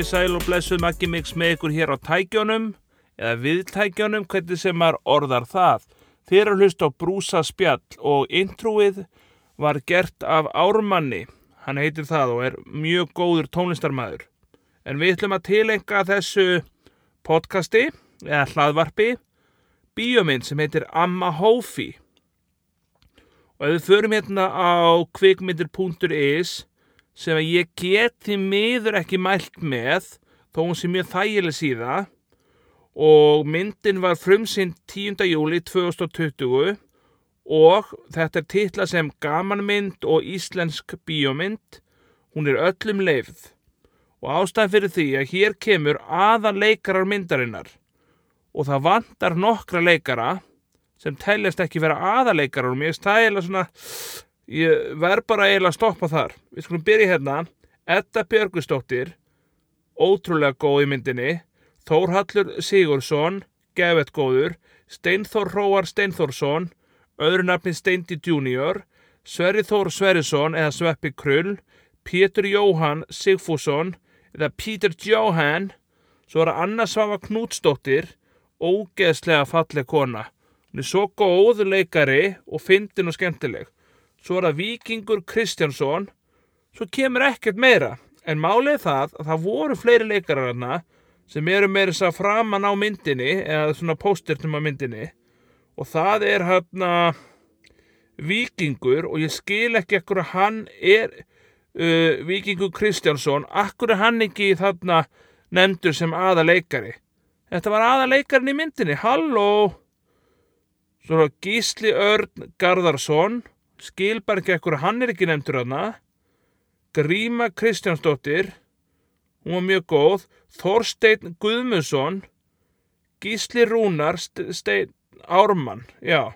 komið sæl og blessuð Maggi Mix með ykkur hér á tækjónum eða viðtækjónum, hvernig sem maður orðar það. Þið eru að hlusta á Brúsa spjall og introið var gert af Ármanni. Hann heitir það og er mjög góður tónlistarmæður. En við ætlum að tilenga þessu podcasti eða hlaðvarpi bíómynd sem heitir Amma Hófi. Og ef við förum hérna á kvikmyndir.is sem ég geti miður ekki mælt með þó hún sé mjög þægileg síða og myndin var frumsinn 10. júli 2020 og þetta er titla sem gamanmynd og íslensk bíómynd. Hún er öllum leifð og ástæðan fyrir því að hér kemur aðan leikarar myndarinnar. Og það vantar nokkra leikara sem teljast ekki vera aðaleikarar og mér stæla svona ég verð bara eiginlega að stoppa þar. Við skulum byrja hérna. Edda Björgustóttir ótrúlega góð í myndinni. Þórhallur Sigursson gefett góður. Steinþór Róar Steinþórsson öðru nafni Steindi Junior. Sverri Þór Sverrisson eða Sveppi Krull. Pétur Jóhann Sigfússon eða Pítur Jóhann. Svo er að Anna Svafa Knútsdóttir ógeðslega falleg kona. Hún er svo góð leikari og fyndin og skemmtileg svo er það Víkingur Kristjánsson. Svo kemur ekkert meira en málið það að það voru fleiri leikarar hana sem eru meira þess að framan á myndinni eða svona póstertum á myndinni. Og það er hérna Víkingur og ég skil ekki ekkur að hann er uh, Víkingur Kristjánsson. Akkur er hann ekki þarna nefndur sem aða leikari þetta var aða leikarin í myndinni. Halló! Svo Gísli Örn Garðarsson skil bara ekki ekkur hann er ekki nefndur hana Gríma Kristjánsdóttir hún var mjög góð. Þorstein Guðmundsson Gísli Rúnar Stein Ármann já.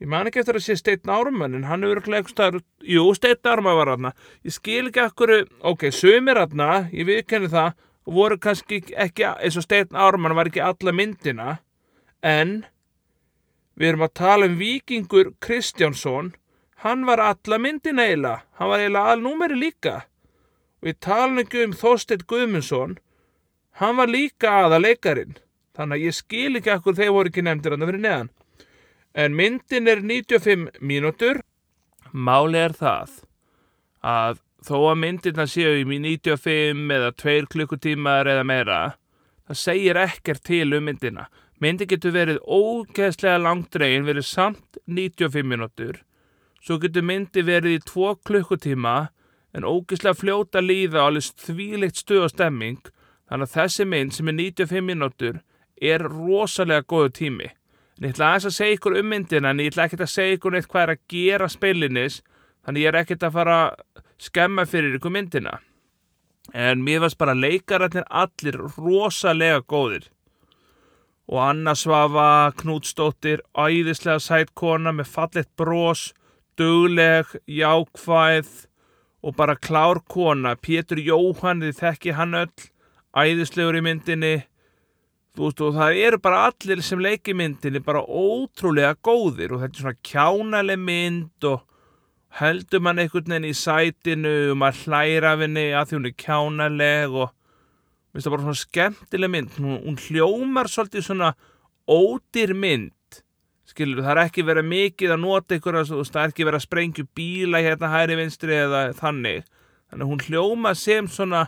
Ég man ekki eftir að sé Stein Ármann en hann hefur eitthvað jú Stein Ármann var hana ég skil ekki ekkur ok, sömur hana, ég viðkenni það voru kannski ekki eins og Stein Ármann var ekki alla myndina en Við erum að tala um vikingur Kristjánsson, hann var alla myndin eiginlega, hann var eiginlega alnúmeri líka. Og við talum ekki um Þorstein Guðmundsson, hann var líka aða leikarin, þannig að ég skil ekki akkur þeir voru ekki nefndir hann að vera neðan. En myndin er 95 mínútur, máli er það að þó að myndina séu í 95 eða 2 klukkutímar eða meira, það segir ekkert til um myndina. Myndi getur verið ógeðslega langdregin verið samt 95 minútur. Svo getur myndi verið í 2 klukkutíma en ógeðslega fljóta líða og alveg þvíleikt stuð og stemming. Þannig að þessi mynd sem er 95 minútur er rosalega góðu tími. En ég ætla aðeins að segja ykkur um myndina en ég ætla ekkert að segja ykkur neitt hvað er að gera spilinis. Þannig ég er ekkert að fara að skemma fyrir ykkur myndina. En mér varst bara leikararnir allir rosalega góðir og Anna Svafa Knútsdóttir, æðislega sætkona með fallet brós, dugleg, jákvæð og bara klár kona. Pétur Jóhann, þið þekki hann öll, æðislegur í myndinni. Þú veist og það eru bara allir sem leiki myndinni bara ótrúlega góðir og þetta er svona kjánaleg mynd og heldur mann einhvern veginn í sætinu og maður hlæra af henni að því hún er kjánaleg og Mér finnst það bara svona skemmtileg mynd. Hún, hún hljómar svolítið svona ódýr mynd. Skilur, það er ekki verið mikið að nota ykkur, það er ekki verið að sprengju bíla hérna hæri vinstri eða þannig. Þannig að hún hljóma sem svona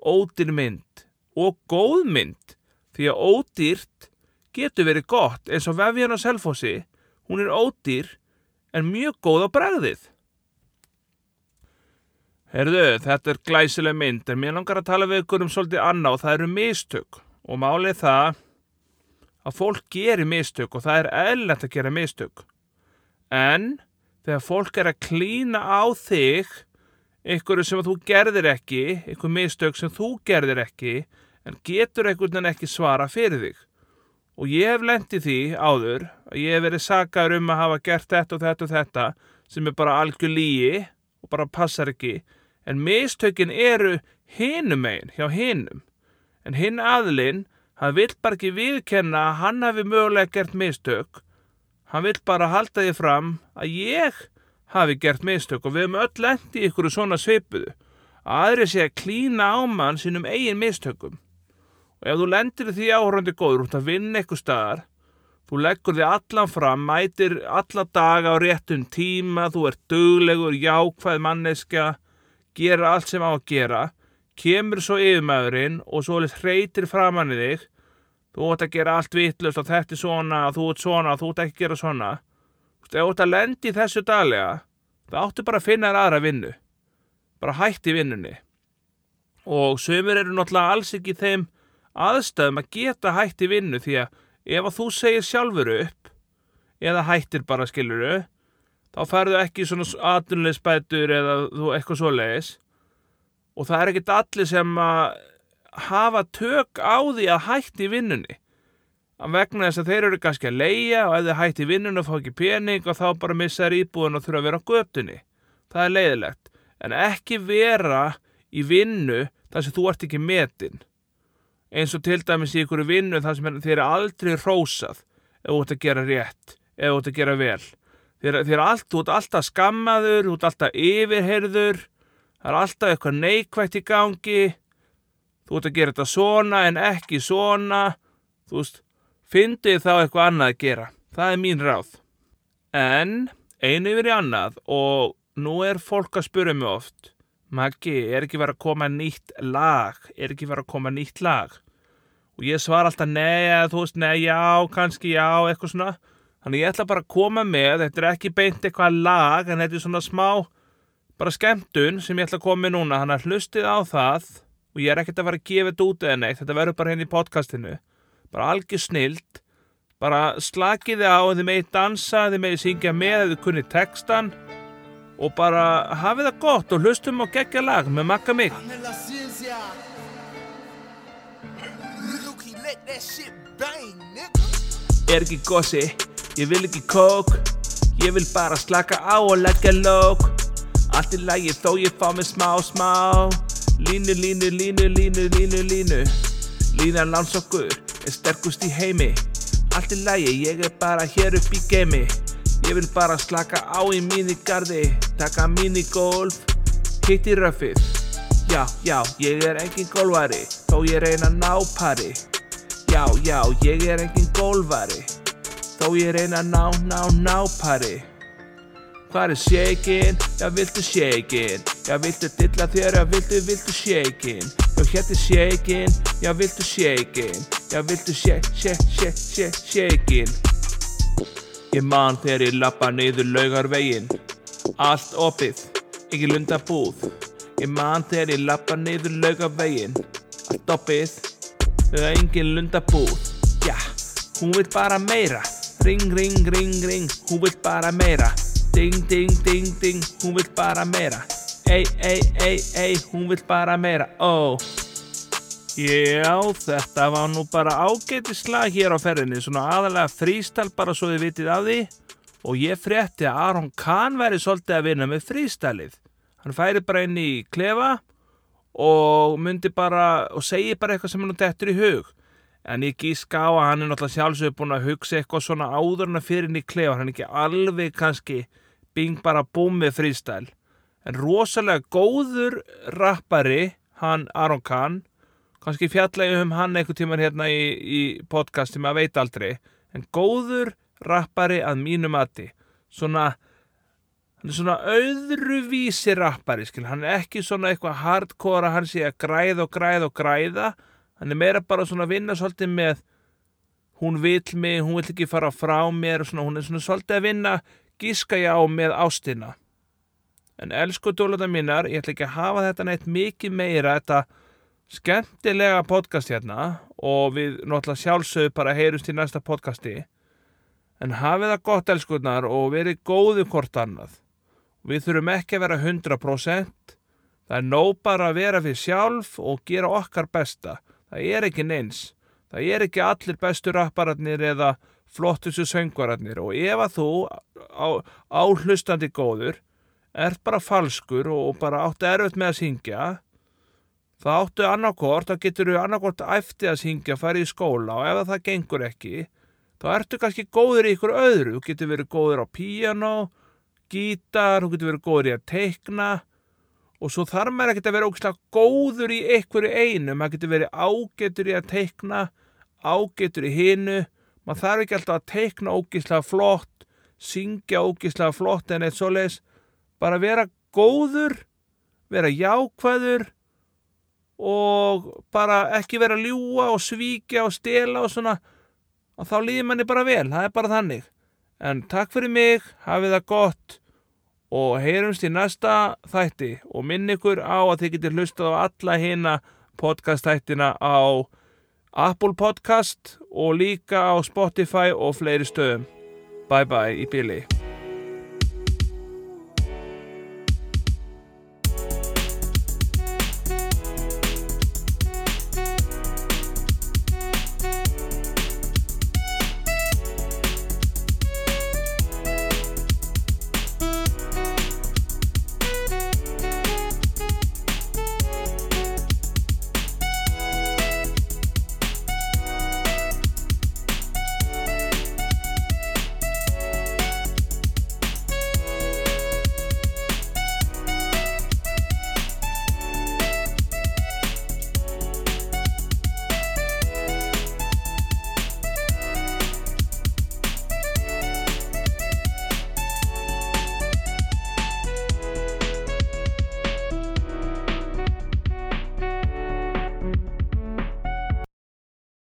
ódýr mynd og góð mynd. Því að ódýrt getur verið gott eins og vefjan á selfossi. Hún er ódýr en mjög góð á bregðið. Herðu, þetta er glæsileg mynd, en mér langar að tala við ykkur um svolítið annað og það eru mistök og málið það að fólk gerir mistök og það er eðlert að gera mistök. En þegar fólk er að klína á þig ykkur sem þú gerðir ekki, ykkur mistök sem þú gerðir ekki, en getur einhvern veginn ekki svara fyrir þig. Og ég hef lendið því áður að ég hef verið sakar um að hafa gert þetta og þetta og þetta sem er bara algjör líi og bara passar ekki en mistökin eru hinum megin hjá hinum. En hinn aðlinn, hann vill bara ekki viðkenna að hann hafi mögulega gert mistök. Hann vill bara halda því fram að ég hafi gert mistök og við hefum öll lendi ykkur svona svipuðu. aðri sé að klína á mann sínum eigin mistökum og ef þú lendir því áhörandi góður út að vinna eitthvað staðar þú leggur því allan fram mætir alla daga á réttum tíma þú ert duglegur, jákvæð manneska gera allt sem á að gera kemur svo yfirmæðurinn og svo hreytir framann í þig. Þú ert að gera allt vittlust og þetta er svona þú ert svona, þú ert ekki að gera svona. Þú ert að lendi þessu daglega það áttu bara að finna þér aðra vinnu. Bara hætti vinnunni. Og sömur eru náttúrulega alls ekki þeim aðstæðum að geta hætti vinnu því að ef að þú segir sjálfur upp eða hættir bara skiluru þá færðu ekki svona aðunleisbætur eða þú eitthvað svo leiðis og það er ekkit allir sem að hafa tök á því að hætti vinnunni. Að vegna þess að þeir eru kannski að leia og ef þeir hætti vinnunni og fá ekki pening og þá bara missa þær íbúin og þurfa að vera á göptunni það er leiðilegt en ekki vera í vinnu þar sem þú ert ekki metin. Eins og til dæmis í ykkur vinnu þar sem þeir eru aldrei rósað ef þú ert að gera rétt ef þú ert að gera vel þeir, þeir allt, þú ert alltaf skammaður þú ert alltaf yfirherður það er alltaf eitthvað neikvægt í gangi þú ert að gera þetta svona en ekki svona þú veist, fyndið þá eitthvað annað að gera það er mín ráð en einu yfir í annað og nú er fólk að spura mig oft Maggi, er ekki verið að koma nýtt lag? Er ekki verið að koma nýtt lag? Og ég svar alltaf nei, þú veist, nei, já, kannski já, eitthvað svona. Þannig ég ætla bara að koma með, þetta er ekki beint eitthvað lag, en þetta er svona smá, bara skemmtun sem ég ætla að koma með núna. Þannig að hlustið á það og ég er ekkert að vera að gefa þetta út eða neitt, þetta verður bara henni hérna í podcastinu. Bara algjör snild, bara slakið þið á, þið megið dansa, þið megið syngja með, þið kunnið textan og bara hafið það gott og hlustum á geggja lag með makka mig Er ekki gossi, ég vil ekki kók. Ég vil bara slaka á og leggja lók. Allt í lagi þó ég fá mig smá smá. Línu, línu, línu, línu, línu, línu. Línan landsokkur er sterkust í heimi. Allt í lagi, ég er bara hér upp í geimi. Ég vil bara slaka á í mínigarði, taka minigolf, hitt í röfið. Já, já, ég er engin golvari, þó ég reyna ná pari. Já, já, ég er engin golvari, þó ég reyna ná, ná, ná pari. Hvað er shakin? Já, viltu shakin? Já, viltu dilla þér? Já, viltu, viltu shakin? Já, hér er shakin? Já, viltu shakin? Já, viltu shake, shake, shake, shake, shakin? Ég man þegar ég lappa niður laugarvegin Allt opið, ekki lunda búð Ég man þegar ég lappa niður laugarvegin Allt opið, engin lunda búð Já, hún vil bara meira Ring, ring, ring, ring, hún vil bara meira Ding, ding, ding, ding, hún vil bara meira Ei, ei, ei, ei, hún vil bara meira Ó oh. Já, þetta var nú bara ágætislag hér á ferðinni, svona aðalega frístæl bara svo þið vitið af því og ég frétti að Aron Kahn væri svolítið að vinna með frístælið. Hann færi bara inn í klefa og myndi bara og segi bara eitthvað sem hann dettur í hug. En ég gíska á að hann er náttúrulega sjálfsögur búin að hugsa eitthvað svona áðurna fyrir inn í klefa, hann er ekki alveg kannski bing bara búm með frístæl. En rosalega góður rappari, hann Aron Kahn, kannski fjalla ég um hann einhver tíman hérna í, í podcasti maður veit aldrei. En góður rappari að mínu mati. Svona hann er svona öðruvísi rappari skil. hann er ekki svona eitthvað hardcore að hann sé að græða og græða og græða hann er meira bara svona að vinna svolítið með hún vil mig, hún vil ekki fara frá mér svona, hún er svona svolítið að vinna gíska ég á með ástina. En elsku dólata mínar ég ætla ekki að hafa þetta neitt mikið meira þetta skemmtilega podcast hérna og við náttúrulega sjálfsögum bara heyrumst í næsta podcasti. En hafið það gott elskurnar og verið góðu hvort annað. Við þurfum ekki að vera 100% það er nóg bara að vera fyrir sjálf og gera okkar besta það er ekki neins. Það er ekki allir bestu rappararnir eða flottustu söngvararnir. Og ef að þú áhlustandi góður ert bara falskur og bara átt erfitt með að syngja þá áttu annarkort, þá getur þú annarkort eftir að syngja, fara í skóla og ef það gengur ekki, þá ertu kannski góður í ykkur öðru, þú getur verið góður á píjano, gítar, þú getur verið góður í að teikna og svo þarf maður ekkert að vera ógislega góður í einhverju einu, maður getur verið ágetur í að teikna, ágetur í hinu, maður þarf ekki alltaf að teikna ógislega flott, syngja ógislega flott en eitt svoleiðis, bara vera góður, vera jákvæður og bara ekki vera að ljúa og svíkja og stela og svona, og þá líður manni bara vel, það er bara þannig. En takk fyrir mig, hafið það gott og heyrumst í næsta þætti og minn ykkur á að þið getur hlustað á alla hina podcast þættina á Apple Podcast og líka á Spotify og fleiri stöðum. Bye bye í bili.